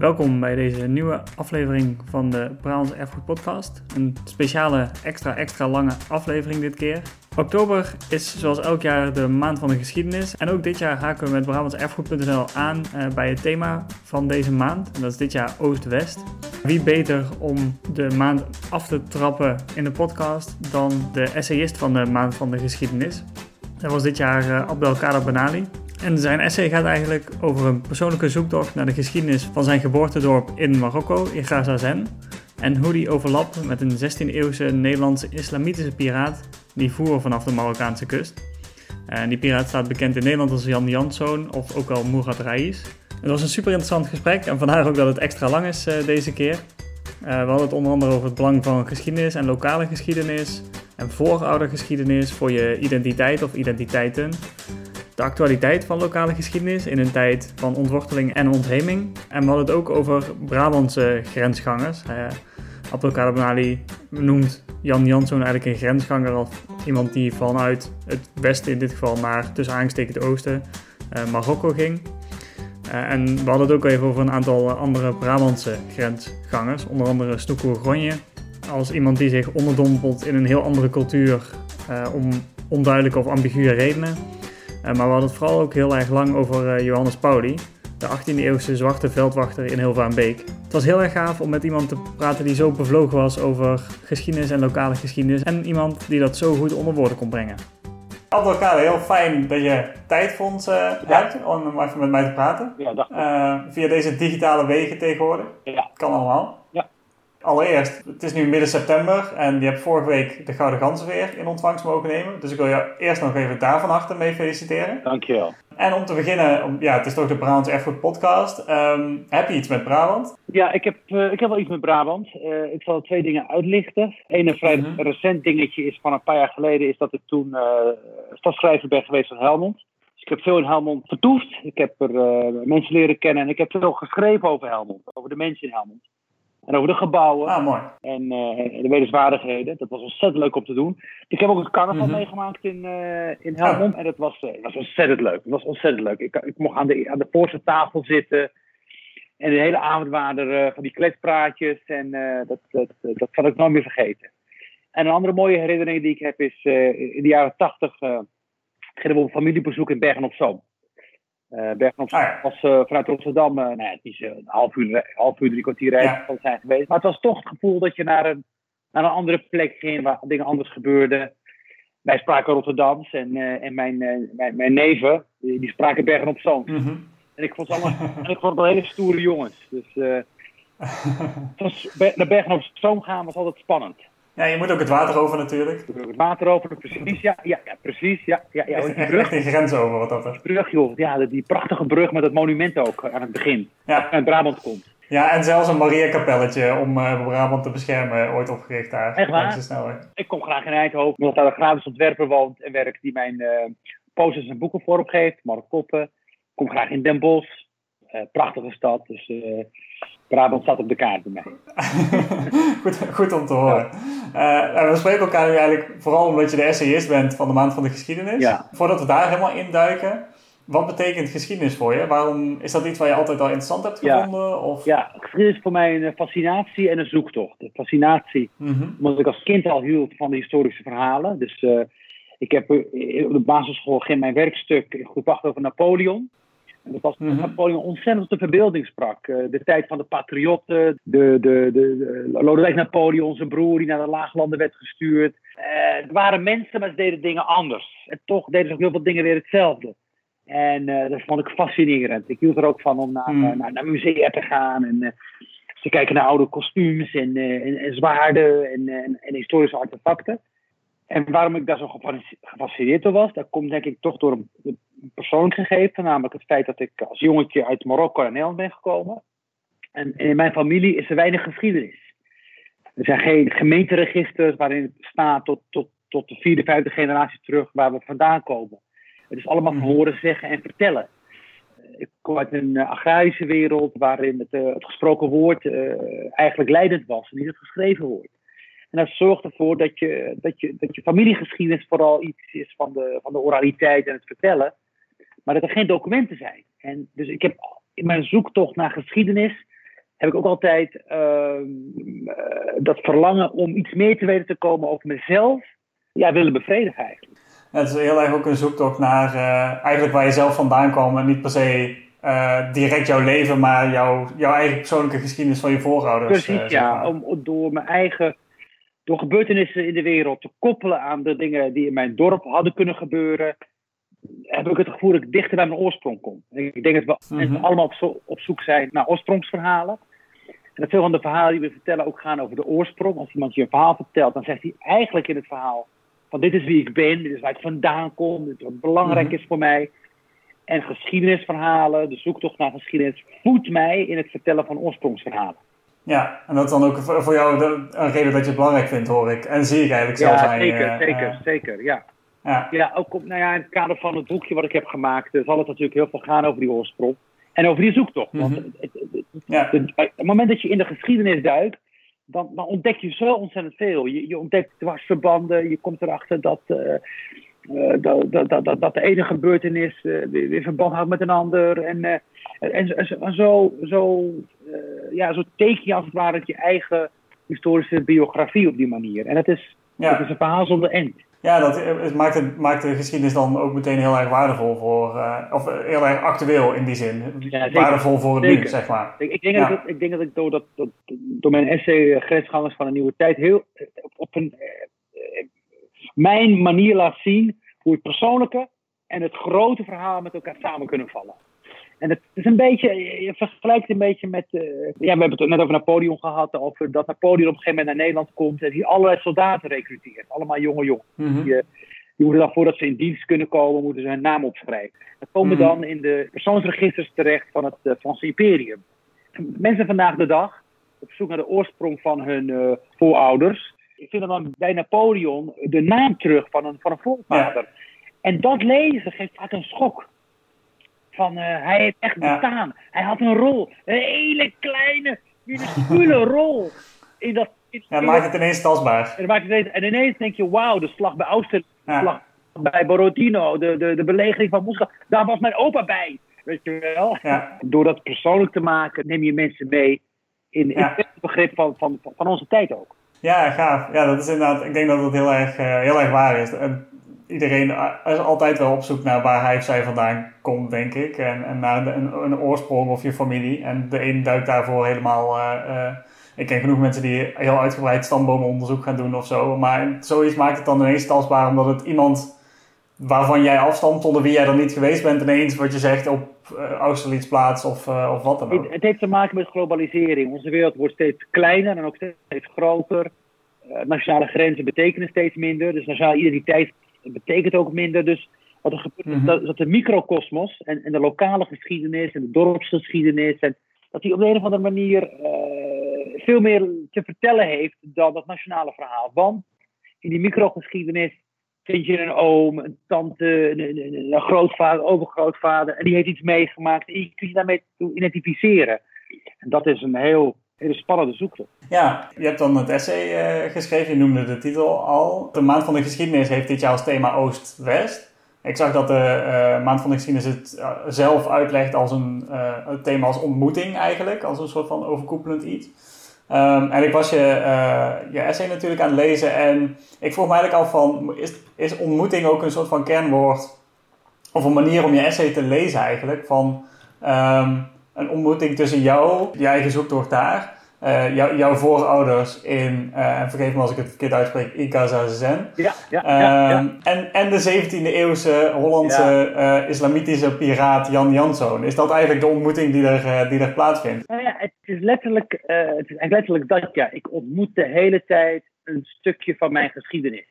Welkom bij deze nieuwe aflevering van de Brabants Erfgoed Podcast. Een speciale, extra, extra lange aflevering dit keer. Oktober is zoals elk jaar de maand van de geschiedenis. En ook dit jaar haken we met Brabantserfgoed.nl aan uh, bij het thema van deze maand. En dat is dit jaar Oost-West. Wie beter om de maand af te trappen in de podcast dan de essayist van de maand van de geschiedenis. Dat was dit jaar uh, Abdelkader Benali. En zijn essay gaat eigenlijk over een persoonlijke zoektocht naar de geschiedenis van zijn geboortedorp in Marokko, Gazazen. En hoe die overlapt met een 16e-eeuwse Nederlandse islamitische piraat die voer vanaf de Marokkaanse kust. En die piraat staat bekend in Nederland als Jan Janszoon of ook al Murat Rais. Het was een super interessant gesprek en vandaar ook dat het extra lang is uh, deze keer. Uh, we hadden het onder andere over het belang van geschiedenis en lokale geschiedenis en vooroudergeschiedenis voor je identiteit of identiteiten de actualiteit van lokale geschiedenis in een tijd van ontworteling en ontheming. En we hadden het ook over Brabantse grensgangers. Uh, Abdelkader Benali noemt Jan Janszoon eigenlijk een grensganger of iemand die vanuit het westen in dit geval naar tussen aangestekend het oosten uh, Marokko ging. Uh, en we hadden het ook even over een aantal andere Brabantse grensgangers, onder andere Snoeko Gronje. Als iemand die zich onderdompelt in een heel andere cultuur om onduidelijke of ambiguë redenen. Uh, maar we hadden het vooral ook heel erg lang over uh, Johannes Pauli, de 18e-eeuwse zwarte veldwachter in Hilvaanbeek. Het was heel erg gaaf om met iemand te praten die zo bevlogen was over geschiedenis en lokale geschiedenis. En iemand die dat zo goed onder woorden kon brengen. Abdelkader, heel fijn dat je tijd voor ons uh, ja. hebt om even met mij te praten. Ja, dag. via deze digitale wegen tegenwoordig. Ja. Kan allemaal. Allereerst, het is nu midden september en je hebt vorige week de Gouden Ganzen weer in ontvangst mogen nemen. Dus ik wil jou eerst nog even daar van harte mee feliciteren. Dankjewel. En om te beginnen, ja, het is toch de Brabants Erfgoed podcast. Um, heb je iets met Brabant? Ja, ik heb, uh, ik heb wel iets met Brabant. Uh, ik zal twee dingen uitlichten. Een vrij -hmm. recent dingetje is van een paar jaar geleden, is dat ik toen uh, stadsschrijver ben geweest van Helmond. Dus ik heb veel in Helmond vertoefd. Ik heb er mensen leren kennen en ik heb veel geschreven over Helmond, over de mensen in Helmond. En over de gebouwen. Ah, mooi. En uh, de wederzwaardigheden. Dat was ontzettend leuk om te doen. Ik heb ook een carnaval mm -hmm. meegemaakt in, uh, in Helmond. Oh. En dat was, uh, was ontzettend leuk. Het was ontzettend leuk. Ik, ik mocht aan de, aan de voorste tafel zitten. En de hele avond waren er van die kletspraatjes. En dat, dat, dat zal ik nooit meer vergeten. En een andere mooie herinnering die ik heb is... in de jaren tachtig gingen we op een familiebezoek in Bergen-op-Zoom. Uh, Bergen op Zoom ah, was uh, vanuit Rotterdam, uh, nou ja, het is een half uur, half uur, drie kwartier rijden ja. zijn geweest. Maar het was toch het gevoel dat je naar een, naar een andere plek ging waar dingen anders gebeurden. Wij spraken Rotterdams en, en mijn, mijn, mijn neven, die, die spraken Bergen op Zoom. Mm -hmm. En ik vond het allemaal, ik vond het wel hele stoere jongens. Dus was, naar Bergen op Zoom gaan was altijd spannend. Ja, je moet ook het water over natuurlijk. Het water over, precies. Ja, ja, ja precies. Ja, ja, ja. Die brug. Echt een grens over wat dat is. Die brug, joh. Ja, die prachtige brug met het monument ook aan het begin. Ja. Uit Brabant komt. Ja, en zelfs een Maria-kapelletje om uh, Brabant te beschermen ooit opgericht daar. Echt waar? Ik kom graag in Eindhoven, omdat daar een gratis ontwerper woont en werkt die mijn uh, posters en boeken vorm geeft. Mark Koppen. Ik kom graag in Den Bosch. Uh, prachtige stad. Dus Brabant staat op de kaart bij mij. goed, goed om te horen. Ja. Uh, we spreken elkaar nu eigenlijk vooral omdat je de essayist bent van de Maand van de Geschiedenis. Ja. Voordat we daar helemaal induiken, wat betekent geschiedenis voor je? Waarom is dat iets waar je altijd al interessant hebt gevonden? Ja, of? ja geschiedenis is voor mij een fascinatie en een zoektocht. De fascinatie, mm -hmm. omdat ik als kind al hield van de historische verhalen. Dus ik heb op de basisschool geen mijn werkstuk groep 8 over Napoleon. En dat was -hmm. Napoleon ontzettend op de verbeelding sprak. Uh, de tijd van de patriotten, de, de, de, de, Lodewijk Napoleon, zijn broer die naar de laaglanden werd gestuurd. Uh, het waren mensen, maar ze deden dingen anders. En toch deden ze ook heel veel dingen weer hetzelfde. En uh, dat vond ik fascinerend. Ik hield er ook van om naar, Mm. naar, naar musea te gaan en te kijken naar oude kostuums en, en, en zwaarden en, en, en historische artefacten. En waarom ik daar zo gefascineerd door was, dat komt denk ik toch door een persoonlijk gegeven, namelijk het feit dat ik als jongetje uit Marokko naar Nederland ben gekomen. En in mijn familie is er weinig geschiedenis. Er zijn geen gemeenteregisters waarin het staat tot, tot, tot de vierde, vijfde generatie terug waar we vandaan komen. Het is allemaal van horen zeggen en vertellen. Ik kom uit een agrarische wereld waarin het, uh, het gesproken woord uh, eigenlijk leidend was en niet het geschreven woord. En dat zorgt ervoor dat je, dat je, dat je familiegeschiedenis vooral iets is van de, van de oraliteit en het vertellen. Maar dat er geen documenten zijn. En dus ik heb in mijn zoektocht naar geschiedenis heb ik ook altijd ehm, eh, dat verlangen om iets meer te weten te komen over mezelf, ja, willen bevredigen eigenlijk. het is heel erg ook een zoektocht naar uh, eigenlijk waar je zelf vandaan kwam en niet per se uh, direct jouw leven, maar jouw, jouw eigen persoonlijke geschiedenis van je voorouders. Precies, ja. Om, door mijn eigen, door gebeurtenissen in de wereld te koppelen aan de dingen die in mijn dorp hadden kunnen gebeuren, heb ik het gevoel dat ik dichter bij mijn oorsprong kom. Ik denk dat we mm allemaal op, zo, op, zoek zijn naar oorsprongsverhalen. En dat veel van de verhalen die we vertellen ook gaan over de oorsprong. Als iemand je een verhaal vertelt, dan zegt hij eigenlijk in het verhaal: van dit is wie ik ben, dit is waar ik vandaan kom, dit is wat belangrijk mhm. is voor mij. En geschiedenisverhalen, de zoektocht naar geschiedenis, voedt mij in het vertellen van oorsprongsverhalen. Ja, en dat is dan ook voor jou een reden dat je het belangrijk vindt, hoor ik. En zie ik eigenlijk zelf Ja, zeker, zeker, zeker, ja. Ja. ja, ook op, nou ja, in het kader van het boekje wat ik heb gemaakt, zal het natuurlijk heel veel gaan over die oorsprong. En over die zoektocht. Want mhm. het, ja. het, het, moment dat je in de geschiedenis duikt, dan, dan ontdek je zo ontzettend veel. Je, je ontdekt dwarsverbanden, je komt erachter dat, uh, dat, dat, dat, dat, de ene gebeurtenis uh, weer verband houdt met een ander. En, en, en, zo, zo, ja, zo teken je als het ware je eigen historische biografie op die manier. En het is, ja. het is een verhaal zonder end. Ja, dat het maakt, het, maakt de geschiedenis dan ook meteen heel erg waardevol voor, of heel erg actueel in die zin. waardevol voor het nu, zeg maar. Ik, ik, denk dat, ik denk dat ik door, dat, dat, door mijn essay eh, Grensgangers van een Nieuwe Tijd heel op een, mijn manier laat zien hoe het persoonlijke en het grote verhaal met elkaar samen kunnen vallen. En het is een beetje, je vergelijkt het een beetje met, uh, ja, we hebben het net over Napoleon gehad, over dat Napoleon op een gegeven moment naar Nederland komt en die allerlei soldaten recruteert. Allemaal jonge jongens. Mhm. die, uh, die, moeten dan voordat ze in dienst kunnen komen, moeten ze hun naam opschrijven. Dat komen mhm. dan in de persoonsregisters terecht van het uh, Franse imperium. Mensen vandaag de dag, op zoek naar de oorsprong van hun voorouders, vinden dan bij Napoleon de naam terug van een, van een voorvader. En dat lezen geeft vaak een schok. Van, uh, hij heeft echt bestaan. Hij had een rol. Een hele kleine, minuscule rol. In dat, in, ja, maakt het ineens tastbaar. En, maakt het ineens, en ineens denk je, wauw, de slag bij Austerlitz. De slag bij Borodino. De, de, de belegering van Moskou. Daar was mijn opa bij. Weet je wel? Ja. Door dat persoonlijk te maken, neem je mensen mee in, in het begrip van, van, van onze tijd ook. Ja, gaaf. Ja, dat is inderdaad, ik denk dat dat heel erg, uh, heel erg waar is. En iedereen is altijd wel op zoek naar waar hij of zij vandaan komt, denk ik. En, en naar een, een, oorsprong of je familie. En de een duikt daarvoor helemaal. Uh, uh, ik ken genoeg mensen die heel uitgebreid stamboomonderzoek gaan doen of zo. Maar zoiets maakt het dan ineens tastbaar omdat het iemand waarvan jij afstamt, onder wie jij dan niet geweest bent, ineens wat je zegt op uh, Austerlitz plaats of, of wat dan ook. Het heeft te maken met globalisering. Onze wereld wordt steeds kleiner en ook steeds groter. nationale grenzen betekenen steeds minder. Dus nationale identiteit betekent ook minder. Dus wat er gebeurt is mhm. dat, de microcosmos en, en de lokale geschiedenis en de dorpsgeschiedenis, en, dat die op de een of andere manier veel meer te vertellen heeft dan dat nationale verhaal. Want in die microgeschiedenis vind je een oom, een tante, een, een, een grootvader, overgrootvader, en die heeft iets meegemaakt en je kunt je daarmee identificeren. En dat is een heel hele spannende zoektocht. Ja, je hebt dan het essay uh, geschreven, je noemde de titel al. De Maand van de Geschiedenis heeft dit jaar als thema Oost-West. Ik zag dat de uh, Maand van de Geschiedenis het uh, zelf uitlegt als een thema als ontmoeting eigenlijk, als een soort van overkoepelend iets. Um, en ik was je, je essay natuurlijk aan het lezen en ik vroeg me eigenlijk af van, is, is ontmoeting ook een soort van kernwoord of een manier om je essay te lezen eigenlijk? Van, um, een ontmoeting tussen jou, je eigen zoektocht daar, uh, jou, jouw voorouders in, uh, en vergeef me als ik het verkeerd uitspreek, Ikazazen. Ja, ja, ja, um, en, en de 17e eeuwse Hollandse uh, islamitische piraat Jan Janszoon. Is dat eigenlijk de ontmoeting die er, die er plaatsvindt? Nou ja, het is, letterlijk, het is eigenlijk letterlijk dat, ja. Ik ontmoet de hele tijd een stukje van mijn geschiedenis.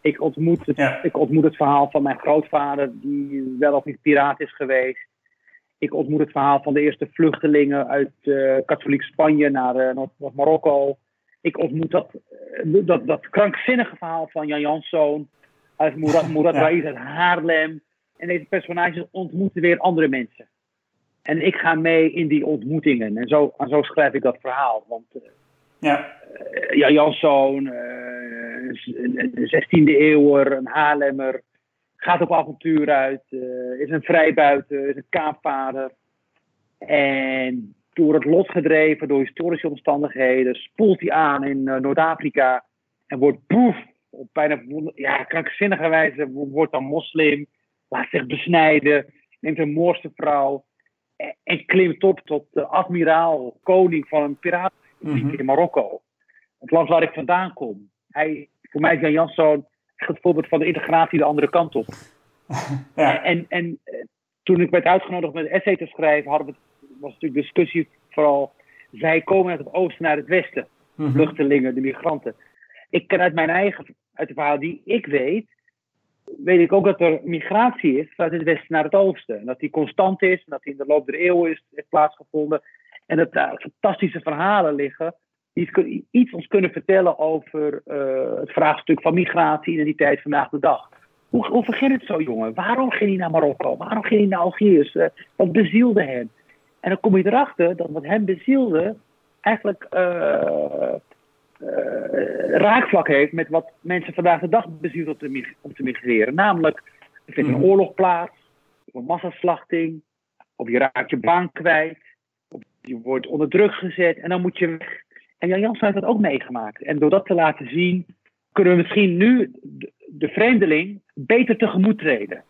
Ik ontmoet, het, ik ontmoet het verhaal van mijn grootvader, die wel of niet piraat is geweest. Ik ontmoet het verhaal van de eerste vluchtelingen uit uh, katholiek Spanje naar, uh, naar Marokko. Ik ontmoet dat, uh, dat, dat krankzinnige verhaal van Jan Janszoon uit Mourad, Mourad ja. uit Haarlem. En deze personages ontmoeten weer andere mensen. En ik ga mee in die ontmoetingen. En zo, en zo schrijf ik dat verhaal. Want ja. Jan Janszoon, een 16e eeuwer, een Haarlemmer gaat op avontuur uit, uh, is een vrijbuiter, is een kaapvader. En door het lot gedreven, door historische omstandigheden, spoelt hij aan in Noord-Afrika en wordt poef op bijna ja, krankzinnige wijze wordt dan moslim, laat zich besnijden, neemt een Moorse vrouw en, en klimt op tot de admiraal, koning van een piratenrepubliek mm in Marokko. Het land waar ik vandaan kom. Hij, voor mij is Jan Janszoon het voorbeeld van de integratie de andere kant op. ja. En, en eh, toen ik werd uitgenodigd met een essay te schrijven, hadden we, was natuurlijk discussie vooral. Zij komen uit het oosten naar het westen, mm vluchtelingen, de migranten. Ik ken uit mijn eigen, uit de verhaal die ik weet, weet ik ook dat er migratie is vanuit het westen naar het oosten. En dat die constant is, en dat die in de loop der eeuwen is, heeft plaatsgevonden. En dat daar fantastische verhalen liggen die iets ons kunnen vertellen over uh, het vraagstuk van migratie, identiteit vandaag de dag. Hoe, hoe begint het zo, jongen? Waarom ging hij naar Marokko? Waarom ging hij naar Algiers? Uh, wat bezielde hem? En dan kom je erachter dat wat hem bezielde eigenlijk uh, raakvlak heeft met wat mensen vandaag de dag bezielt om te, om te migreren. Namelijk, er vindt een mhm. oorlog plaats, een massaslachting, of je raakt je baan kwijt, of je wordt onder druk gezet en dan moet je weg. En Jan Jans heeft dat ook meegemaakt. En door dat te laten zien, kunnen we misschien nu de, vreemdeling beter tegemoet treden.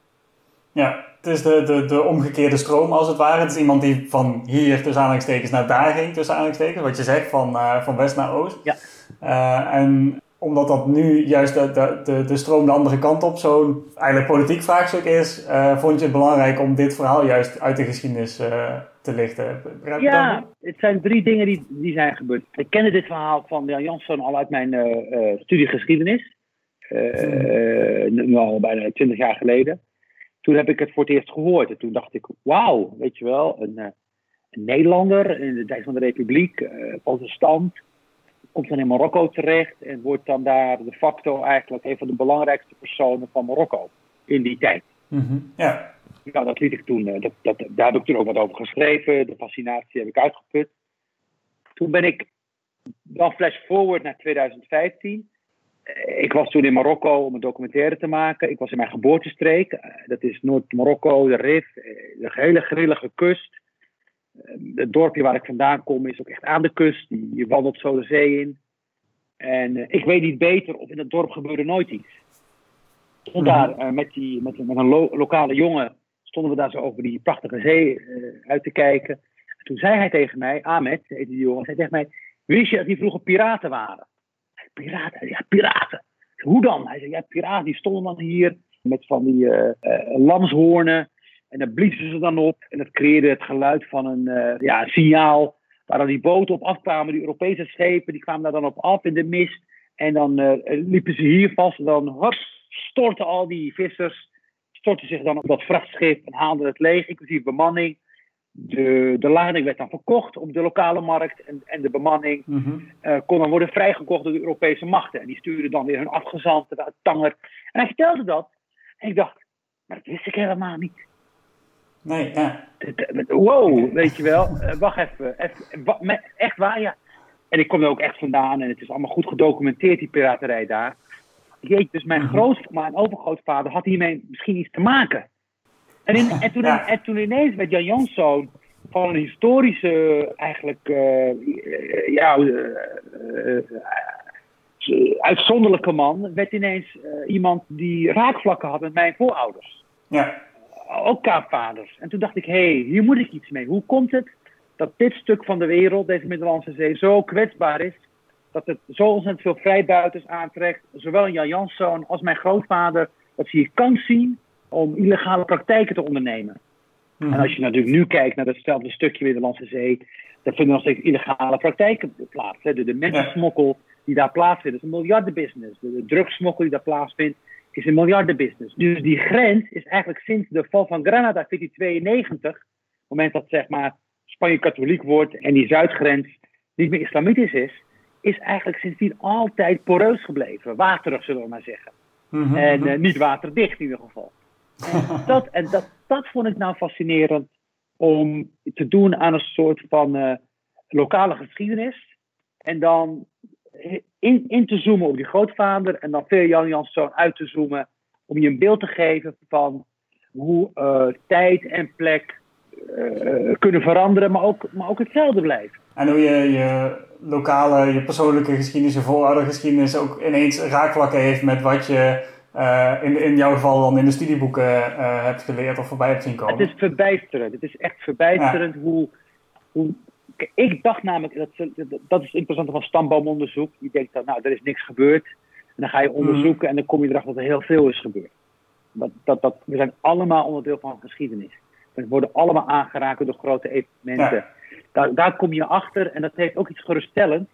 Ja, het is de, de, de omgekeerde stroom als het ware. Het is iemand die van hier tussen aanhalingstekens naar daar ging tussen aanhalingstekens. Wat je zegt, van, uh, van west naar oost. Ja. Uh, en omdat dat nu juist de, de, de, stroom de andere kant op zo'n eigenlijk politiek vraagstuk is, uh, vond je het belangrijk om dit verhaal juist uit de geschiedenis uh, te lichten. ja, het zijn drie dingen die, die zijn gebeurd. Ik kende dit verhaal van Jan Jansson al uit mijn uh, studie geschiedenis. nu al bijna twintig jaar geleden. Toen heb ik het voor het eerst gehoord. En toen dacht ik, wauw, weet je wel, een, een Nederlander in de tijd van de Republiek, stand komt dan in Marokko terecht en wordt dan daar de facto eigenlijk een van de belangrijkste personen van Marokko in die tijd. Mm Ja. Nou, dat liet ik toen, eh, dat, dat, daar heb ik toen ook wat over geschreven. De fascinatie heb ik uitgeput. Toen ben ik, dan flash forward naar 2015. Eh, ik was toen in Marokko om een documentaire te maken. Ik was in mijn geboortestreek. Eh, dat is Noord-Marokko, de Rif, de hele grillige kust. Het dorpje waar ik vandaan kom is ook echt aan de kust. Je wandelt zo de zee in. En ik weet niet beter of in het dorp gebeurde nooit iets. Stond mhm. daar met, die, met, met een lokale jongen stonden we daar zo over die prachtige zee uh, uit te kijken. toen zei hij tegen mij, Ahmed, heette die jongen, zei tegen mij, wist je dat die vroeger piraten waren? Piraten? Ja, piraten. Hoe dan? Hij zei, ja, piraten, die stonden dan hier met van die lamshoornen. En dan bliezen ze dan op. En dat creëerde het geluid van een ja, signaal. Waar dan die boten op afkwamen, die Europese schepen, die kwamen daar dan op af in de mist. En dan liepen ze hier vast. En dan hop, stortten al die vissers stortte zich dan op dat vrachtschip en haalde het leeg, inclusief bemanning. De, de lading werd dan verkocht op de lokale markt en, en de bemanning mhm. eh, kon dan worden vrijgekocht door de Europese machten. En die stuurden dan weer hun afgezanten uit Tanger. En hij vertelde dat. En ik dacht, maar dat wist ik helemaal niet. Nee, ja. Wow, weet je wel. Uh, wacht even. even echt waar, ja. En ik kom er ook echt vandaan en het is allemaal goed gedocumenteerd, die piraterij daar dus mijn mhm. grootvader en overgrootvader had hiermee misschien iets te maken. En, in, en, toen, en toen ineens met Jan Janszoon van een historische, eigenlijk, uh, ja, uh, uitzonderlijke man, werd ineens iemand die raakvlakken had met mijn voorouders. Ja. Ook kaapvaders. En toen dacht ik, hé, hey, hier moet ik iets mee. Hoe komt het dat dit stuk van de wereld, deze Middellandse Zee, zo kwetsbaar is dat het zo ontzettend veel vrijbuiters aantrekt. Zowel Jan Janszoon als mijn grootvader. Dat ze hier kans zien om illegale praktijken te ondernemen. Mhm. En als je natuurlijk nu kijkt naar datzelfde stukje Middellandse Zee. Dan vinden nog steeds illegale praktijken plaats. Hè. De, de mensensmokkel die daar plaatsvindt, is een miljardenbusiness. De, de drugsmokkel die daar plaatsvindt, is een miljardenbusiness. Dus die grens is eigenlijk sinds de val van Granada 1492, op het moment dat zeg maar, Spanje katholiek wordt en die zuidgrens niet meer islamitisch is, is eigenlijk sindsdien altijd poreus gebleven. Waterig, zullen we maar zeggen. Mhm, en uh, niet waterdicht in ieder geval. En, dat, en dat, dat vond ik nou fascinerend om te doen aan een soort van uh, lokale geschiedenis. En dan in, in te zoomen op die grootvader en dan veel Jan Janszoon uit te zoomen om je een beeld te geven van hoe uh, tijd en plek kunnen veranderen, maar ook, maar ook hetzelfde blijven. En hoe je je lokale, je persoonlijke geschiedenis, je vooroudergeschiedenis ook ineens raakvlakken heeft met wat je in, in jouw geval dan in de studieboeken hebt geleerd of voorbij hebt zien komen. Het is verbijsterend. Het is echt verbijsterend hoe, hoe ik dacht namelijk, dat, dat is het interessante van stamboomonderzoek. Je denkt dat, nou, er is niks gebeurd. En dan ga je onderzoeken mhm. en dan kom je erachter dat er heel veel is gebeurd. Dat, dat, dat, we zijn allemaal onderdeel van geschiedenis. We worden allemaal aangeraakt door grote evenementen. Daar, daar kom je achter en dat heeft ook iets geruststellend.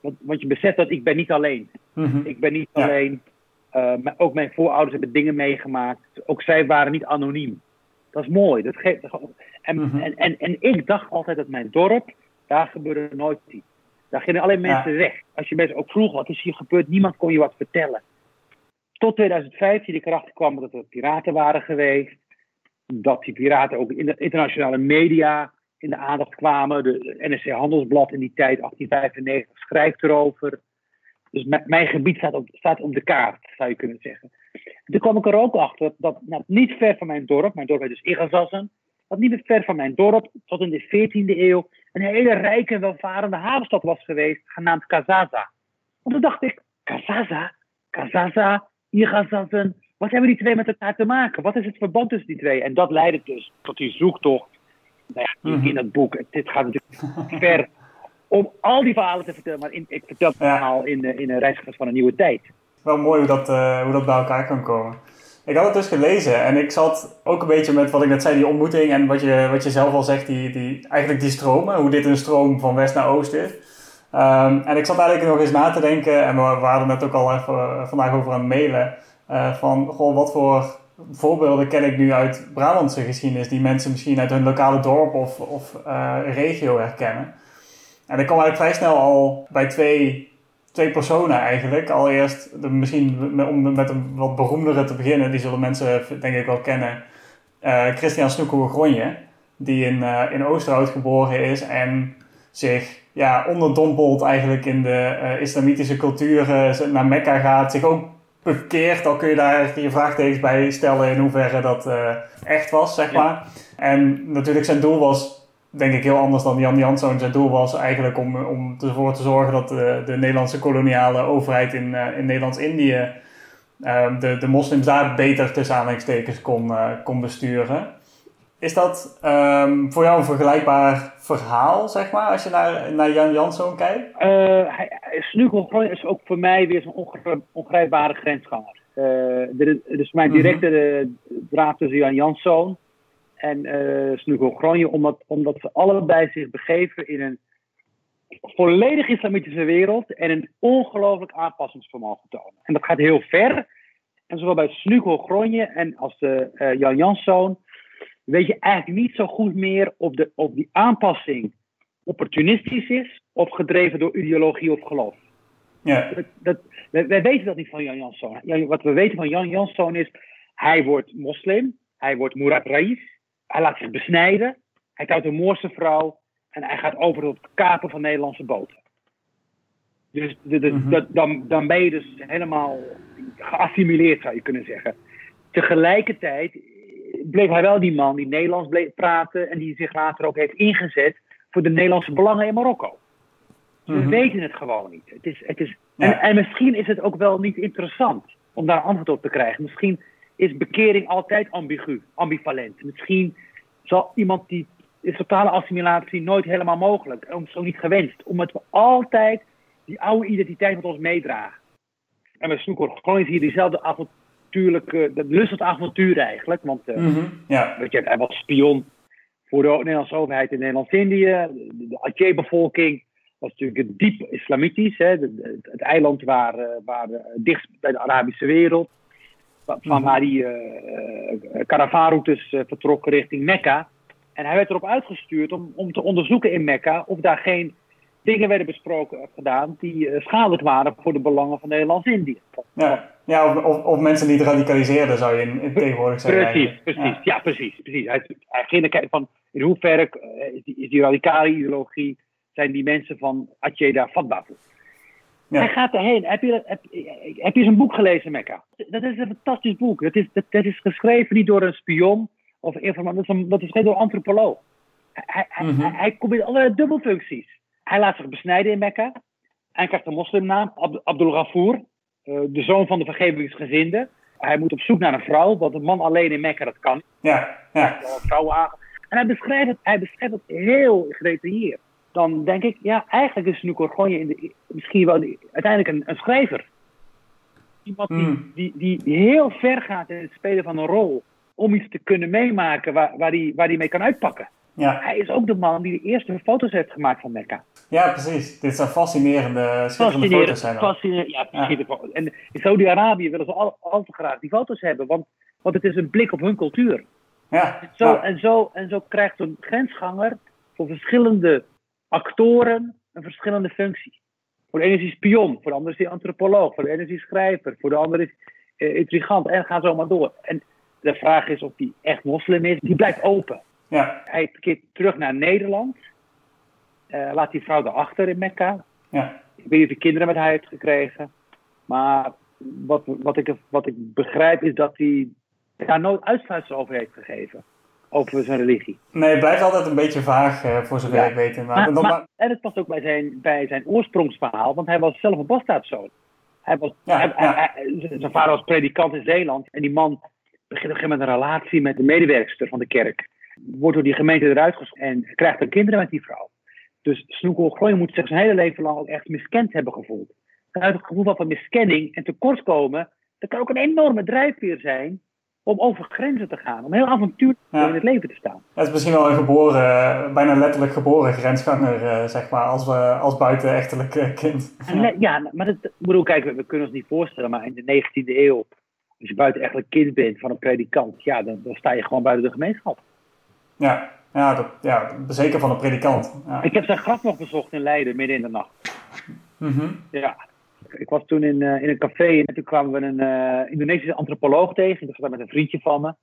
Want, want je beseft dat ik ben niet alleen. Mm Ik ben niet alleen. Uh, ook mijn voorouders hebben dingen meegemaakt. Ook zij waren niet anoniem. Dat is mooi. Dat geeft, en, mhm. en, en, en ik dacht altijd dat mijn dorp daar gebeurde nooit iets. Daar gingen alleen mensen weg. Als je mensen ook vroeg, wat is hier gebeurd? Niemand kon je wat vertellen. Tot 2015 ik erachter kwam dat er piraten waren geweest. Dat die piraten ook in de internationale media in de aandacht kwamen. De NSC Handelsblad in die tijd, 1895, schrijft erover. Dus mijn gebied staat op, staat op de kaart, zou je kunnen zeggen. toen kwam ik er ook achter dat, nou, niet ver van mijn dorp, mijn dorp heet dus Igazassen, dat niet ver van mijn dorp, tot in de 14e eeuw, een hele rijke en welvarende havenstad was geweest, genaamd Kazaza. En toen dacht ik, Kazaza? Kazaza? Igazazen? Wat hebben die twee met elkaar te maken? Wat is het verband tussen die twee? En dat leidde dus tot die zoektocht nou ja, in mhm. het boek. Dit gaat natuurlijk ver om al die verhalen te vertellen, maar in, ik vertel het verhaal in, in een reisgast van een nieuwe tijd. Wel mooi hoe dat, uh, hoe dat bij elkaar kan komen. Ik had het dus gelezen en ik zat ook een beetje met wat ik net zei, die ontmoeting en wat je, wat je zelf al zegt, die, die, eigenlijk die stromen, hoe dit een stroom van west naar oost is. Um, en ik zat eigenlijk nog eens na te denken, en we waren net ook al even uh, vandaag over aan het mailen, uh, van goh, wat voor voorbeelden ken ik nu uit Brabantse geschiedenis, die mensen misschien uit hun lokale dorp of, of uh, regio herkennen. En ik kwam eigenlijk vrij snel al bij twee twee personen eigenlijk. Allereerst, de, misschien om met een wat beroemdere te beginnen, die zullen mensen denk ik wel kennen. Uh, Christian Snoekoe Gronje, die in, uh, in Oosterhout geboren is en zich ja, onderdompelt eigenlijk in de uh, islamitische cultuur, naar Mekka gaat, zich ook bekeert. Al kun je daar je vraagtekens bij stellen in hoeverre dat echt was, zeg maar. En natuurlijk zijn doel was denk ik heel anders dan Jan Janszoon. Zijn doel was eigenlijk om, om ervoor te zorgen dat de, de Nederlandse koloniale overheid in, uh, in Nederlands-Indië uh, de, de moslims daar beter tussen aanhalingstekens kon, uh, kon besturen. Is dat um, voor jou een vergelijkbaar verhaal, zeg maar, als je naar, naar Jan Janszoon kijkt? Uh, is ook voor mij weer zo'n ongrijpbare grensganger. Uh, dus mijn mhm. directe draad tussen Jan Janszoon en uh, Snugo Gronje, omdat, omdat ze allebei zich begeven in een volledig islamitische wereld en een ongelooflijk aanpassingsvermogen tonen. En dat gaat heel ver. En zowel bij Snugo Gronje en als de, uh, Jan Janszoon weet je eigenlijk niet zo goed meer of, de, of die aanpassing opportunistisch is of gedreven door ideologie of geloof. Ja. Dat, dat, wij, wij, weten dat niet van Jan Janszoon. Wat we weten van Jan Janszoon is, hij wordt moslim, hij wordt Murad Rais, hij laat zich besnijden. Hij trouwt een Moorse vrouw. En hij gaat over tot het kapen van Nederlandse boten. Dus mhm. dan, dan ben je dus helemaal geassimileerd, zou je kunnen zeggen. Tegelijkertijd bleef hij wel die man die Nederlands bleef praten. En die zich later ook heeft ingezet voor de Nederlandse belangen in Marokko. We mhm. weten het gewoon niet. Het is, het is, en, en misschien is het ook wel niet interessant om daar antwoord op te krijgen. Misschien is bekering altijd ambigu, ambivalent. Misschien zal iemand die is totale assimilatie nooit helemaal mogelijk, om zo niet gewenst, omdat we altijd die oude identiteit met ons meedragen. En met Snoekor gewoon hier diezelfde avontuurlijke, de lust tot avontuur eigenlijk, want uh, mm ja. weet je, hij was spion voor de Nederlandse overheid in Nederlands-Indië. De, de Aceh-bevolking was natuurlijk diep islamitisch, hè, het eiland waar, uh, waar uh, dichtst bij de Arabische wereld van mhm. waar die uh, karavaanroutes uh, vertrokken richting Mekka. En hij werd erop uitgestuurd om, om te onderzoeken in Mekka of daar geen dingen werden besproken gedaan die schadelijk waren voor de belangen van Nederlands-Indië. Ja, ja of, of, mensen die het radicaliseerden, zou je in, in tegenwoordig zeggen. Precies, precies. Ja. precies. precies. Hij, hij ging kijken van in hoeverre is die, is die radicale ideologie, zijn die mensen van Aceh daar vatbaar voor. Hij gaat erheen. Heb je, heb, heb je zijn boek gelezen, Mekka? Dat is een fantastisch boek. Dat is, dat, dat is geschreven niet door een spion of informatie. Dat is, een, dat is geen door antropoloog. Hij, hij, Mhm. hij, hij combineert allerlei dubbelfuncties. Hij laat zich besnijden in Mekka. Hij krijgt een moslimnaam, Ab Abdul Ghafoor, eh, de zoon van de vergevingsgezinde. Hij moet op zoek naar een vrouw, want een man alleen in Mekka, dat kan. Ja, ja. Wel een vrouw aan. En hij beschrijft, het, hij beschrijft het heel gedetailleerd. Dan denk ik, ja, eigenlijk is Snoek Orgonje in de, misschien wel die- uiteindelijk een, een schrijver. Iemand die, Mm. die, die heel ver gaat in het spelen van een rol. Om iets te kunnen meemaken waar, waar, hij, waar hij mee kan uitpakken. Ja, Hij is ook de man die de eerste foto's heeft gemaakt van Mekka. ja, precies. Dit zijn fascinerende, schitterende foto's zijn. Ja. En in Saudi-Arabië willen ze al, al te graag die foto's hebben, want, want het is een blik op hun cultuur. Ja, Zo, ja. en, zo, en zo krijgt een grensganger voor verschillende actoren een verschillende functie. Voor de ene is hij spion, voor de andere is hij antropoloog, voor de ene is hij schrijver, voor de andere is uh, intrigant en ga zo maar door. En de vraag is of hij echt moslim is, die blijft open. ja, Hij keert terug naar Nederland, eh, laat die vrouw erachter in Mekka. ja. Ik weet niet of hij kinderen met haar heeft gekregen, maar wat, wat, ik, wat ik begrijp is dat hij daar nooit uitsluitsel over heeft gegeven. Over zijn religie. Nee, het blijft altijd een beetje vaag, eh, voor zover Ja. ik weet. Maar, Maar, dan- maar- en het past ook bij zijn, bij zijn oorsprongsverhaal, want hij was zelf een bastaardzoon. Hij was, Ja, hij- ja. hij- hij- zijn vader was predikant in Zeeland en die man begint op een gegeven moment een relatie met de medewerkster van de kerk. Wordt door die gemeente eruit geschoten en krijgt dan kinderen met die vrouw. Dus Snoekel Gooien moet zich zijn hele leven lang ook echt miskend hebben gevoeld. Vanuit het gevoel van miskenning en tekortkomen, dat kan ook een enorme drijfveer zijn om over grenzen te gaan. Om heel avontuurlijk Ja. in het leven te staan. Het is misschien wel een geboren, bijna letterlijk geboren grensganger, eh, zeg maar, als, we, als buitenechtelijk eh, kind. En ja, maar dat, ik bedoel, kijk, we, we kunnen ons niet voorstellen, maar in de 19e eeuw, als je buiten eigenlijk kind bent van een predikant, ja, dan, dan sta je gewoon buiten de gemeenschap. Ja, ja, dat, ja zeker van een predikant. Ja. Ik heb zijn graf nog bezocht in Leiden, midden in de nacht. Mhm. Ja. Ik was toen in, eh, in een café en toen kwamen we een eh, Indonesische antropoloog tegen. Ik was daar met een vriendje van me.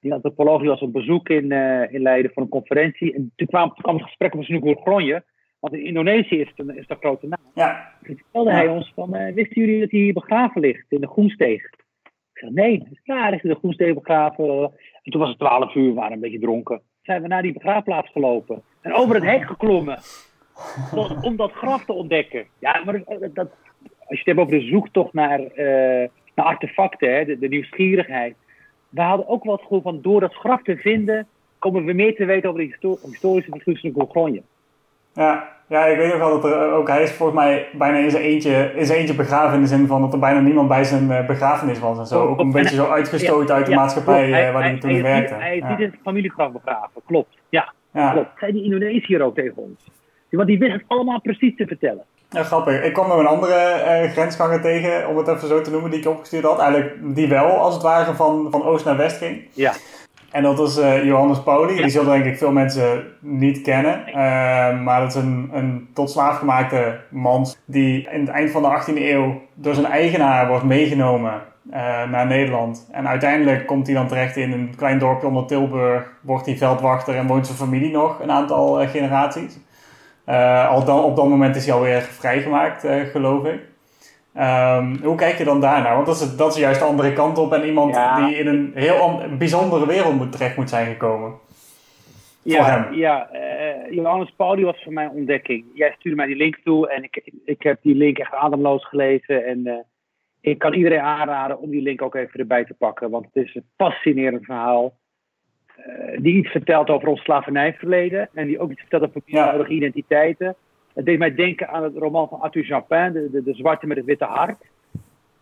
Die antropoloog die was op bezoek in, eh, in Leiden voor een conferentie. En toen kwam, kwam het gesprek over Snoekoer Gronje. Want in Indonesië is het een, is een grote naam. Ja, Toen vertelde Ja. hij ons van, wisten jullie dat hij hier begraven ligt in de Groensteeg? Ik zei, nee. Ja, hij ligt in de Groensteeg begraven. En toen was het twaalf uur, we waren een beetje dronken. Zijn we naar die begraafplaats gelopen. En over het hek geklommen. om, dat graf te ontdekken. Ja, maar dat, dat- als je het hebt over de zoektocht naar, eh, naar artefacten, hè, de, de nieuwsgierigheid. We hadden ook wel het gevoel van, door dat graf te vinden, komen we meer te weten over de histo- historische figuur van Gorgonje. ja, ja, ik weet nog wel dat er ook, hij is volgens mij bijna in zijn eentje, in zijn eentje begraven in de zin van dat er bijna niemand bij zijn eh, begrafenis was en zo. Ook een En beetje zo uitgestoten uit de Ja, maatschappij klopt. eh, waar hij, toen hij, werkte. Hij is Ja. niet in het familiegraf begraven, klopt. Ja, Ja. klopt. Zei die Indonesiër ook tegen ons. Want die wist het allemaal precies te vertellen. Ja, grappig. Ik kwam nog een andere eh, grensganger tegen, om het even zo te noemen, die ik opgestuurd had. Eigenlijk die wel, als het ware, van, van oost naar west ging. Ja. En dat was eh, Johannes Pauli. Die zullen denk ik veel mensen niet kennen. Eh, maar dat is een, een tot slaaf gemaakte man die in het eind van de 18e eeuw door zijn eigenaar wordt meegenomen naar Nederland. En uiteindelijk komt hij dan terecht in een klein dorpje onder Tilburg, wordt hij veldwachter en woont zijn familie nog een aantal generaties. Eh, al dan, op dat moment is hij alweer vrijgemaakt, eh, geloof ik. Ehm, hoe kijk je dan daarnaar? Want dat is, dat is juist de andere kant op en iemand Ja. die in een heel bijzondere wereld moet, terecht moet zijn gekomen. Voor Ja, hem. ja eh, Johannes Pauli was voor mij een ontdekking. Jij stuurde mij die link toe en ik, ik heb die link echt ademloos gelezen. En ik kan iedereen aanraden om die link ook even erbij te pakken. Want het is een fascinerend verhaal. Eh, die iets vertelt over ons slavernijverleden. En die ook iets vertelt over Ja. huidige identiteiten. Het deed mij denken aan het roman van Arthur Japin, de, de, de Zwarte met het Witte Hart.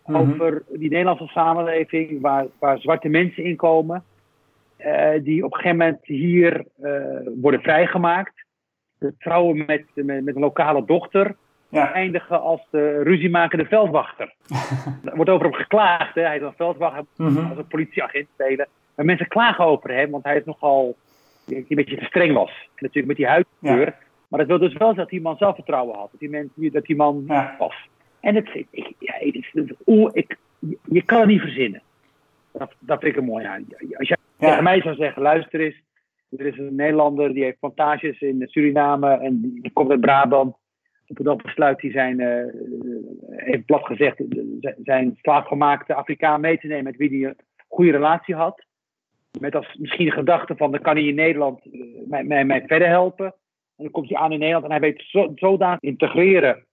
Mhm. Over die Nederlandse samenleving waar, waar zwarte mensen in komen. eh, die op een gegeven moment hier eh, worden vrijgemaakt. De trouwen met, met, met een lokale dochter. Ja, Eindigen als de ruziemakende veldwachter. er wordt over hem geklaagd. Hè? Hij is een veldwachter, Mhm. als een politieagent spelen. Maar mensen klagen over hem, want hij is nogal die een beetje te streng was. En natuurlijk met die huidkleur. Maar dat wil dus wel dat die man zelfvertrouwen had. Dat die, man, dat die man Ja. was. En het, ik, ja, het het- ik, je, kan het niet verzinnen. Dat, dat vind ik er mooi aan. Als jij Ja. tegen mij zou zeggen, luister eens. Er is een Nederlander die heeft plantages in Suriname en die, die komt uit Brabant. Op een dag besluit hij zijn, heeft plat gezegd, zijn slaafgemaakte Afrikaan mee te nemen met wie hij een goede relatie had. Met als misschien de gedachte van, dan kan hij in Nederland mij, mij, mij verder helpen. En dan komt hij aan in Nederland en hij weet zo, zodanig integreren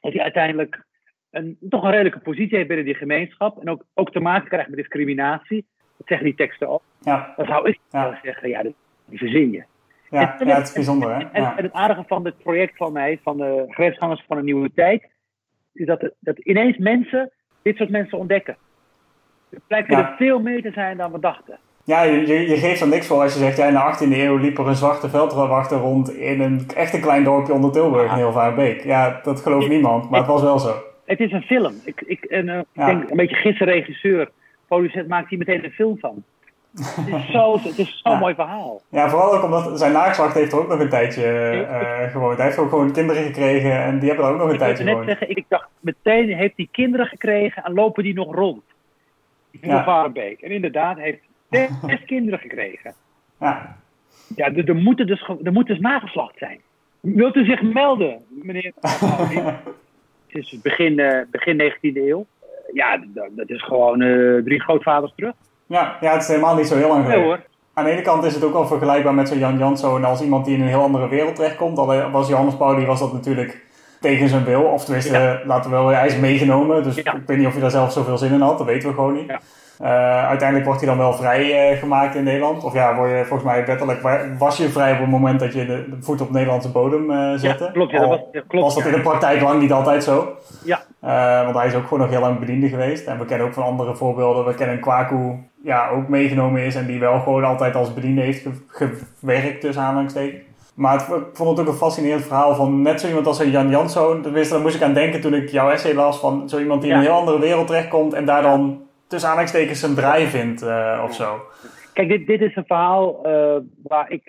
dat hij uiteindelijk een, toch een redelijke positie heeft binnen die gemeenschap. En ook, ook te maken krijgt met discriminatie. Dat zeggen die teksten ook. Ja. Dan zou ik Ja. zeggen, ja, dat, die verzin je. Ja, En- ja, het is bijzonder, hè? En, Ja. en het aardige van dit project van mij, van de grensgangers van een nieuwe tijd, is dat, dat ineens mensen dit soort mensen ontdekken. Het blijkt Ja. er veel meer te zijn dan we dachten. Ja, je, je, geeft er niks voor als je zegt, ja, in de 18e eeuw liep er een zwarte veldwachter rond in een echt een klein dorpje onder Tilburg in Hilvarenbeek. Ja, dat gelooft niemand, maar het was wel zo. Het is een film. Ik, ik, en, eh, Ja. denk een beetje gidsen regisseur, producent maakt hier meteen een film van. Het is zo- het is zo'n Ja. mooi verhaal. Ja, vooral ook omdat zijn naakslacht heeft er ook nog een tijdje eh, gewoond. Hij heeft ook gewoon kinderen gekregen en die hebben er ook nog een Ik tijdje net gewoond. zeggen, ik dacht meteen heeft hij kinderen gekregen en lopen die nog rond. In Ja. Varenbeek. En inderdaad, heeft zes kinderen gekregen. Ja, Ja, er, er, moet dus, er moet dus nageslacht zijn. Wilt u zich melden, meneer? Het is begin, eh, begin 19e eeuw. Eh, ja, dat, is gewoon eh, drie grootvaders terug. ja, ja, het is helemaal niet zo heel lang geleden. hoor. Aan de ene kant is het ook wel vergelijkbaar met zo'n Jan Janszoon als iemand die in een heel andere wereld terechtkomt. Alleen was Johannes Pauli was dat natuurlijk tegen zijn wil. Of tenminste, Ja. laten we wel, hij is meegenomen. Dus Ja. ik weet niet of hij daar zelf zoveel zin in had. Dat weten we gewoon niet. Ja. Eh, uiteindelijk wordt hij dan wel vrij eh, gemaakt in Nederland. Of ja, word je volgens mij wettelijk wa- was je vrij op het moment dat je de, de voet op Nederlandse bodem eh zette. Ja, klopt. Ja, dat was, klopt was dat in de praktijk lang niet altijd zo. Ja. Want hij is ook gewoon nog heel lang bediende geweest. En we kennen ook van andere voorbeelden. We kennen Kwaku, ja, ook meegenomen is. En die wel gewoon altijd als bediende heeft ge- gewerkt, tussen aanhalingstekens. Maar het, ik vond het ook een fascinerend verhaal van net zo iemand als een Jan Janszoon. Tenminste, daar moest ik aan denken toen ik jouw essay las. Van zo iemand die in een heel andere wereld terechtkomt. En daar dan tussen aanhalingstekens zijn draai vindt eh, of zo. Kijk, dit, dit is een verhaal eh, waar ik...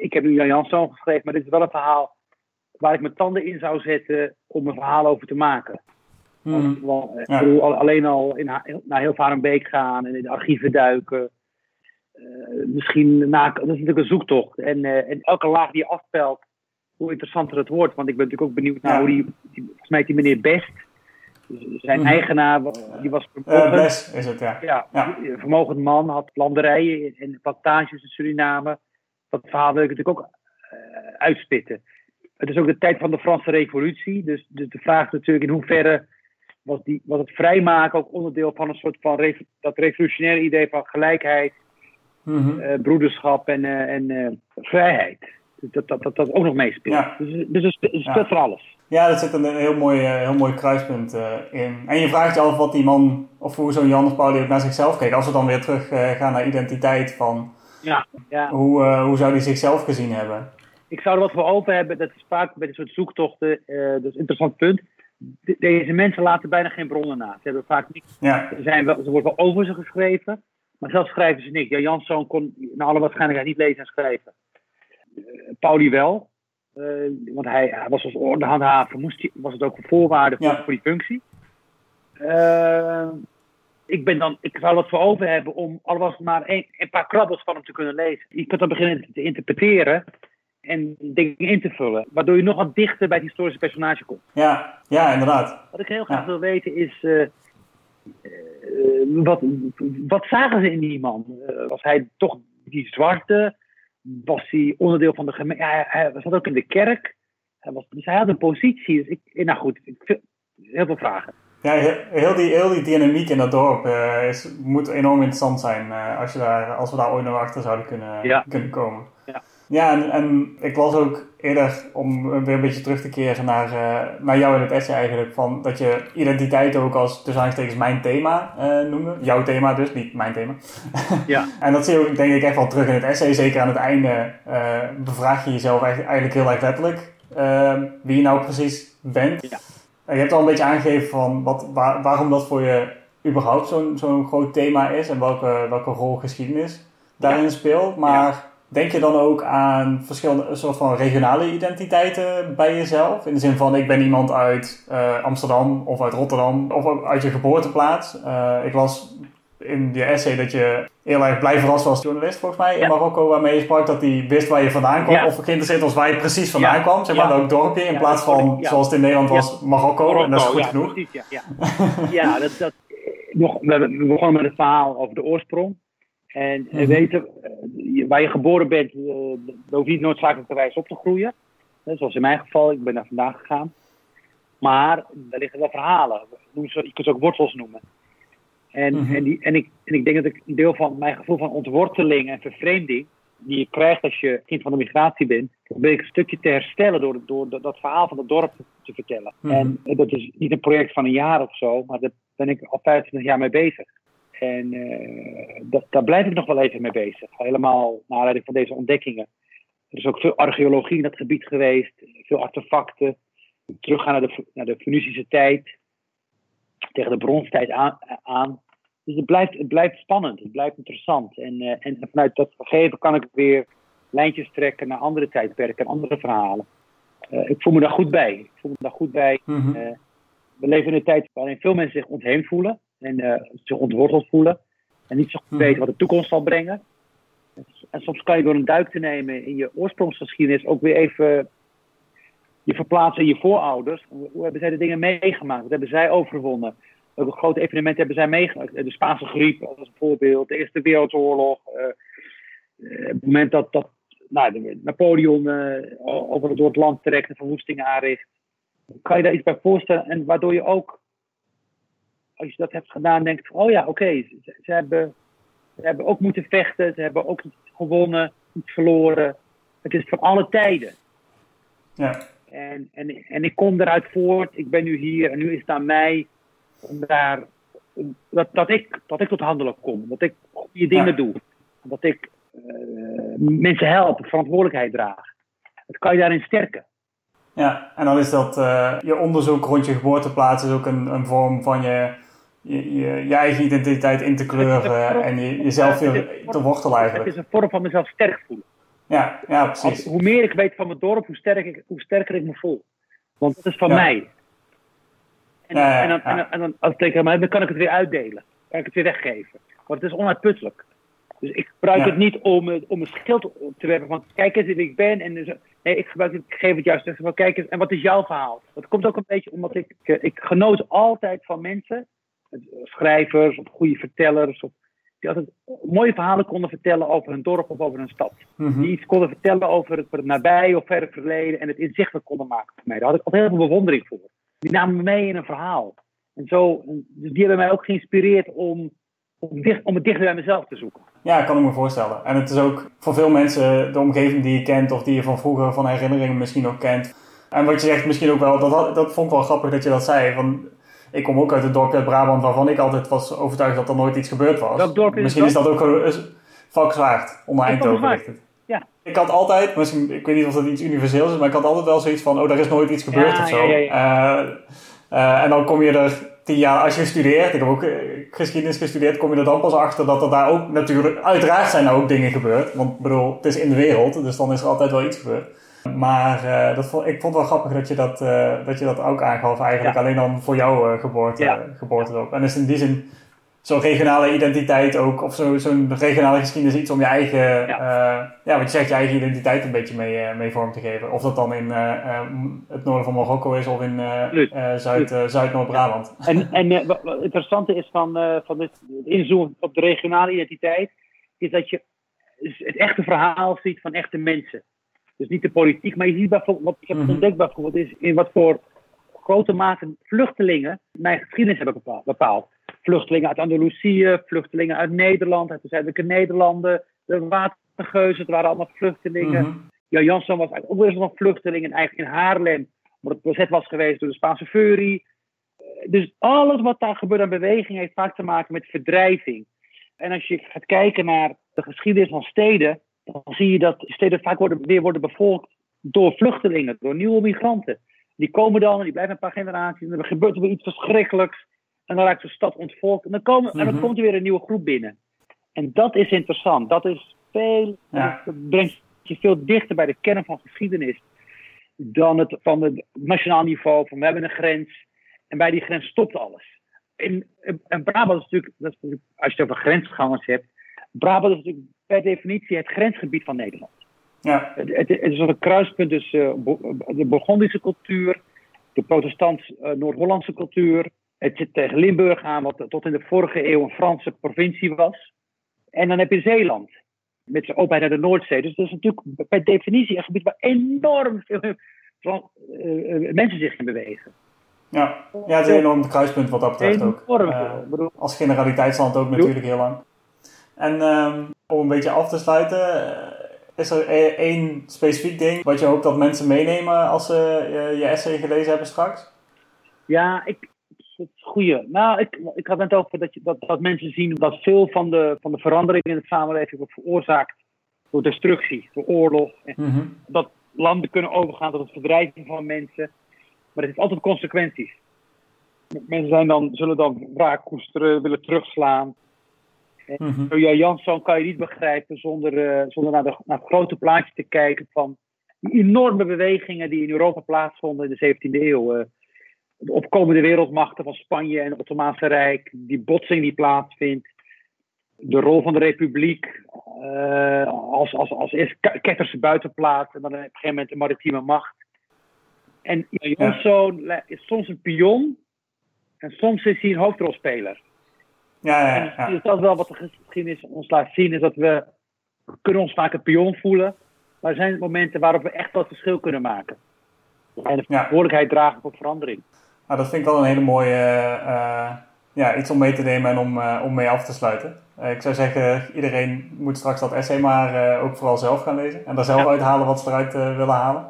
Ik heb nu Jan Janszoon geschreven, maar dit is wel een verhaal waar ik mijn tanden in zou zetten om een verhaal over te maken. Mhm. Want, eh, Ja. Ik bedoel, al- alleen al in, naar Hilvarenbeek gaan en in de archieven duiken. Misschien na, dat is natuurlijk een zoektocht. En, en elke laag die je afpelt, hoe interessanter het wordt. Want ik ben natuurlijk ook benieuwd naar Ja. hoe die, die, volgens mij die meneer Best, zijn Mhm. eigenaar, die was Eh, vermogen. Is het, ja. ja, Ja. een vermogend man, had landerijen en plantages in Suriname. Dat verhaal wil ik natuurlijk ook eh, uitspitten. Het is ook de tijd van de Franse Revolutie. Dus, dus de vraag is natuurlijk in hoeverre was, die, was het vrijmaken ook onderdeel van een soort van dat revolutionaire idee van gelijkheid, Mhm. eh, broederschap en, eh, en eh, vrijheid. Dat, dat, dat dat ook nog meespeelt. Ja. Dus, dus het speelt Ja. voor alles. Ja, er zit een heel mooi, eh, heel mooi kruispunt eh, in. En je vraagt je af wat die man, of hoe zo'n Johannes Pauli ook naar zichzelf keek. Als we dan weer terug eh, gaan naar identiteit, van Ja. ja. hoe, hoe zou hij zichzelf gezien hebben? ik zou er wat voor open hebben. Dat is vaak bij dit soort zoektochten. dat is een interessant punt. De- deze mensen laten bijna geen bronnen na. Ze hebben vaak niet. Ja, Ze, zijn wel, ze wordt wel over ze geschreven. Maar zelf schrijven ze niks. Ja, Janszoon kon naar alle waarschijnlijkheid niet lezen en schrijven. Pauli wel. Eh, want hij, hij was als ordehandhaver. Moest hij, was het ook een voorwaarde voor, Ja. voor die functie. Eh, ik, ben dan, ik zou wat voor over hebben om al was het maar een, een paar krabbels van hem te kunnen lezen. Je kunt dan beginnen te interpreteren en dingen in te vullen. Waardoor je nog wat dichter bij het historische personage komt. ja, ja, inderdaad. Wat ik heel graag Ja. wil weten is. eh, wat, wat zagen ze in die man? Was hij toch die zwarte? Was hij onderdeel van de gemeente? Ja, hij, zat ook in de kerk. Hij was, dus hij had een positie. Dus ik, nou goed, ik, heel veel vragen. Ja, heel, die, heel die dynamiek in dat dorp eh, is, moet enorm interessant zijn eh, als, je daar, als we daar ooit nog achter zouden kunnen, Ja. kunnen komen. Ja. Ja, en, en ik las ook eerder, om weer een beetje terug te keren naar, eh, naar jou in het essay eigenlijk, van dat je identiteit ook als tussen aanstekens mijn thema eh, noemde. Jouw thema dus, niet mijn thema. Ja. En dat zie je ook denk ik echt wel terug in het essay. Zeker aan het einde eh, bevraag je jezelf eigenlijk, heel erg letterlijk wie je nou precies bent. Ja. En je hebt al een beetje aangegeven van wat, waar- waarom dat voor je überhaupt zo'n zo'n groot thema is en welke, welke rol geschiedenis daarin speelt. Maar denk je dan ook aan verschillende soort van regionale identiteiten bij jezelf? In de zin van ik ben iemand uit eh, Amsterdam of uit Rotterdam of ook uit je geboorteplaats. Eh, ik las in je essay dat je heel erg blij verrast was als journalist volgens mij in Ja. Marokko waarmee je sprak dat hij wist waar je vandaan kwam Ja. of geïnteresseerd was waar je precies vandaan Ja. kwam. Zeg maar welk dorpje in plaats van zoals het in Nederland was Marokko, en dat is goed genoeg. Precies, ja, ja. ja dat, dat, nog, we, we begonnen met het verhaal over de oorsprong. En mm weten uh, waar je geboren bent, daar hoef je niet noodzakelijkerwijs op te groeien. zoals in mijn geval, ik ben naar vandaag gegaan. Maar daar liggen wel verhalen. Je kunt ze ook wortels noemen. En, mm -hmm. en, die, en, ik, en ik denk dat ik een deel van mijn gevoel van ontworteling en vervreemding, die je krijgt als je kind van de migratie bent, probeer ik een stukje te herstellen door, door dat verhaal van het dorp te vertellen. Mm -hmm. En dat is niet een project van een jaar of zo, maar daar ben ik al 25 jaar mee bezig. En uh, dat, daar blijf ik nog wel even mee bezig. Helemaal naar aanleiding van deze ontdekkingen. Er is ook veel archeologie in dat gebied geweest, veel artefacten. Teruggaan naar de, naar de Venutische tijd, tegen de bronstijd aan. aan. Dus het blijft, het blijft spannend, het blijft interessant. En, uh, en vanuit dat gegeven kan ik weer lijntjes trekken naar andere tijdperken en andere verhalen. Uh, ik voel me daar goed bij. Ik voel me daar goed bij. Mm -hmm. uh, we leven in een tijd waarin veel mensen zich ontheemd voelen en uh, zich ontworteld voelen. En niet zo goed weten wat de toekomst zal brengen. En soms kan je door een duik te nemen in je oorsprongsgeschiedenis ook weer even je verplaatsen in je voorouders. Hoe hebben zij de dingen meegemaakt? Wat hebben zij overwonnen? Welke grote evenementen hebben zij meegemaakt? De Spaanse griep als een voorbeeld, de Eerste Wereldoorlog. Uh, het moment dat, dat nou, Napoleon uh, over het, door het land trekt en verwoestingen aanricht. Kan je daar iets bij voorstellen? En waardoor je ook, als je dat hebt gedaan, denkt: oh ja, oké, okay, ze, ze, hebben, ze hebben ook moeten vechten, ze hebben ook iets gewonnen, iets verloren. Het is van alle tijden. Ja. En, en, en ik kom eruit voort, ik ben nu hier en nu is het aan mij om daar, dat, dat, ik, dat ik tot handelen kom. Dat ik goede dingen ja. doe. Dat ik uh, mensen help, verantwoordelijkheid draag. Dat kan je daarin sterken. Ja, en dan is dat uh, je onderzoek rond je geboorteplaats is ook een, een vorm van je, je, je, je eigen identiteit in te kleuren en je, jezelf weer te wortelen eigenlijk. Het is een vorm van mezelf sterk voelen. Ja, ja precies. Hoe meer ik weet van mijn dorp, hoe, sterk ik, hoe sterker ik me voel. Want dat is van ja. mij. En, ja, ja, en, dan, en, dan, en dan, als ik tegen mij dan kan ik het weer uitdelen. Kan ik het weer weggeven. Want het is onuitputtelijk. Dus ik gebruik het niet om, om een schild te werpen van kijk eens wie ik ben. En dus, nee, ik, gebruik het, ik geef het juist van kijk eens, en wat is jouw verhaal? Dat komt ook een beetje omdat ik, ik genoot altijd van mensen, schrijvers of goede vertellers, of, die altijd mooie verhalen konden vertellen over hun dorp of over hun stad. Mm -hmm. Die iets konden vertellen over het, het nabij of verre verleden en het inzichtelijk konden maken voor mij. Daar had ik altijd heel veel bewondering voor. Die namen me mee in een verhaal. En zo, dus die hebben mij ook geïnspireerd om, om, dicht, om het dichter bij mezelf te zoeken. Ja, kan ik me voorstellen. En het is ook voor veel mensen de omgeving die je kent of die je van vroeger van herinneringen misschien ook kent. En wat je zegt misschien ook wel, dat, dat vond ik wel grappig dat je dat zei. Van, ik kom ook uit het dorp uit Brabant waarvan ik altijd was overtuigd dat er nooit iets gebeurd was. Welk dorp is Misschien is dat ook Valkenswaard, onder Eindhoven. Ja. Ik had altijd, misschien, ik weet niet of dat iets universeels is, maar ik had altijd wel zoiets van, oh, er is nooit iets gebeurd ja, of zo. Ja, uh, uh, en dan kom je er tien jaar, als je studeert, ik heb ook geschiedenis gestudeerd, kom je er dan pas achter dat er daar ook natuurlijk, uiteraard zijn er ook dingen gebeurd. Want ik bedoel, het is in de wereld, dus dan is er altijd wel iets gebeurd. Maar uh, dat vond, ik vond het wel grappig dat je dat, uh, dat, je dat ook aangaf, eigenlijk alleen dan voor jouw uh, geboorte, geboorte En is in die zin zo'n regionale identiteit ook, of zo'n zo regionale geschiedenis iets om je eigen, ja. ja, wat je zegt, je eigen identiteit een beetje mee, mee vorm te geven. Of dat dan in het noorden van Marokko is of in Zuid, Zuid-Noord-Brabant. En, en wat het interessante is van, van dit inzoomen op de regionale identiteit, is dat je het echte verhaal ziet van echte mensen. Dus niet de politiek, maar je ziet bijvoorbeeld, wat ik heb ontdekt bijvoorbeeld, is in wat voor grote mate vluchtelingen mijn geschiedenis hebben bepaald. Vluchtelingen uit Andalusië, vluchtelingen uit Nederland, uit de zuidelijke Nederlanden, de watergeuzen, het waren allemaal vluchtelingen. Mm -hmm. Jan Jansson was eigenlijk ook nog vluchtelingen, eigenlijk in Haarlem, omdat het bezet was geweest door de Spaanse furie. Dus alles wat daar gebeurt aan beweging heeft vaak te maken met verdrijving. En als je gaat kijken naar de geschiedenis van steden, dan zie je dat steden vaak worden, weer worden bevolkt door vluchtelingen, door nieuwe migranten. Die komen dan en die blijven een paar generaties en er gebeurt er weer iets verschrikkelijks. En dan raakt de stad ontvolkt en dan, komen, mm -hmm. en dan komt er weer een nieuwe groep binnen. En dat is interessant. Dat is veel, ja. dat brengt je veel dichter bij de kern van geschiedenis dan het van het nationaal niveau. Van we hebben een grens en bij die grens stopt alles. En, en Brabant is natuurlijk, dat is, als je het over grensgangers hebt, Brabant is natuurlijk per definitie het grensgebied van Nederland. Ja. Het, het, het is een kruispunt tussen uh, de Burgondische cultuur, de protestants uh, Noord-Hollandse cultuur. Het zit tegen Limburg aan, wat tot in de vorige eeuw een Franse provincie was. En dan heb je Zeeland, met zijn openheid naar de Noordzee. Dus dat is natuurlijk per definitie een gebied waar enorm veel mensen zich in bewegen. Ja, ja het is een enorm kruispunt wat dat betreft ook. Uh, als generaliteitsland ook natuurlijk heel lang. En um, om een beetje af te sluiten, is er e-, één specifiek ding wat je hoopt dat mensen meenemen als ze je essay gelezen hebben straks? Ja, ik, het goede. Nou, ik, ik had het over dat, je, dat, dat mensen zien dat veel van de, van de veranderingen in de samenleving wordt veroorzaakt door destructie, door oorlog. Mhm. Dat landen kunnen overgaan tot het verdrijven van mensen. Maar het heeft altijd consequenties. Mensen zijn dan, zullen dan wraak koesteren, willen terugslaan. Mm -hmm. Jansson kan je niet begrijpen zonder, uh, zonder naar, de, naar het grote plaatje te kijken van die enorme bewegingen die in Europa plaatsvonden in de 17e eeuw. Uh, de opkomende wereldmachten van Spanje en het Ottomaanse Rijk, die botsing die plaatsvindt, de rol van de republiek uh, als, als, als eerst ketterse buitenplaats en dan op een gegeven moment de maritieme macht. En Jansson ja. is soms een pion en soms is hij een hoofdrolspeler. Ja, ja, ja. En dat is wel wat de geschiedenis ons laat zien, is dat we kunnen ons vaak een pion voelen, maar er zijn momenten waarop we echt wat verschil kunnen maken. En de verantwoordelijkheid dragen voor verandering. Nou, dat vind ik wel een hele mooie uh, ja, iets om mee te nemen en om, uh, om mee af te sluiten. Uh, ik zou zeggen, iedereen moet straks dat essay maar ook vooral zelf gaan lezen. En daar zelf ja. uithalen wat ze eruit willen halen.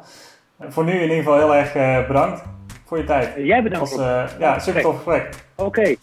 voor nu in ieder geval heel erg bedankt voor je tijd. Jij bedankt. Was, ja, super tof gesprek. Oké.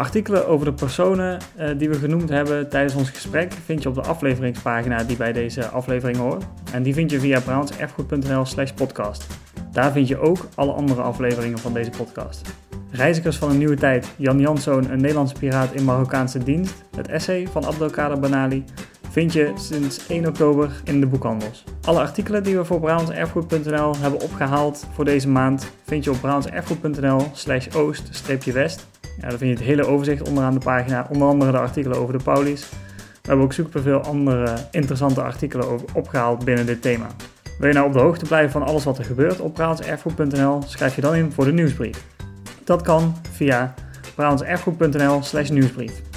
Artikelen over de personen uh, die we genoemd hebben tijdens ons gesprek vind je op de afleveringspagina die bij deze aflevering hoort. En die vind je via brownserfgoed.nl slash podcast. Daar vind je ook alle andere afleveringen van deze podcast. Reizigers van een nieuwe tijd, Jan Janszoon, een Nederlandse piraat in Marokkaanse dienst, het essay van Abdelkader Banali, vind je sinds 1 oktober in de boekhandels. Alle artikelen die we voor brownserfgoed.nl hebben opgehaald voor deze maand vind je op brownserfgoed.nl slash oost-west. Ja, daar vind je het hele overzicht onderaan de pagina, onder andere de artikelen over de Paulies. We hebben ook superveel andere interessante artikelen opgehaald binnen dit thema. Wil je nou op de hoogte blijven van alles wat er gebeurt op brabantserfgoed.nl, schrijf je dan in voor de nieuwsbrief. Dat kan via brabantserfgoed.nl slash nieuwsbrief.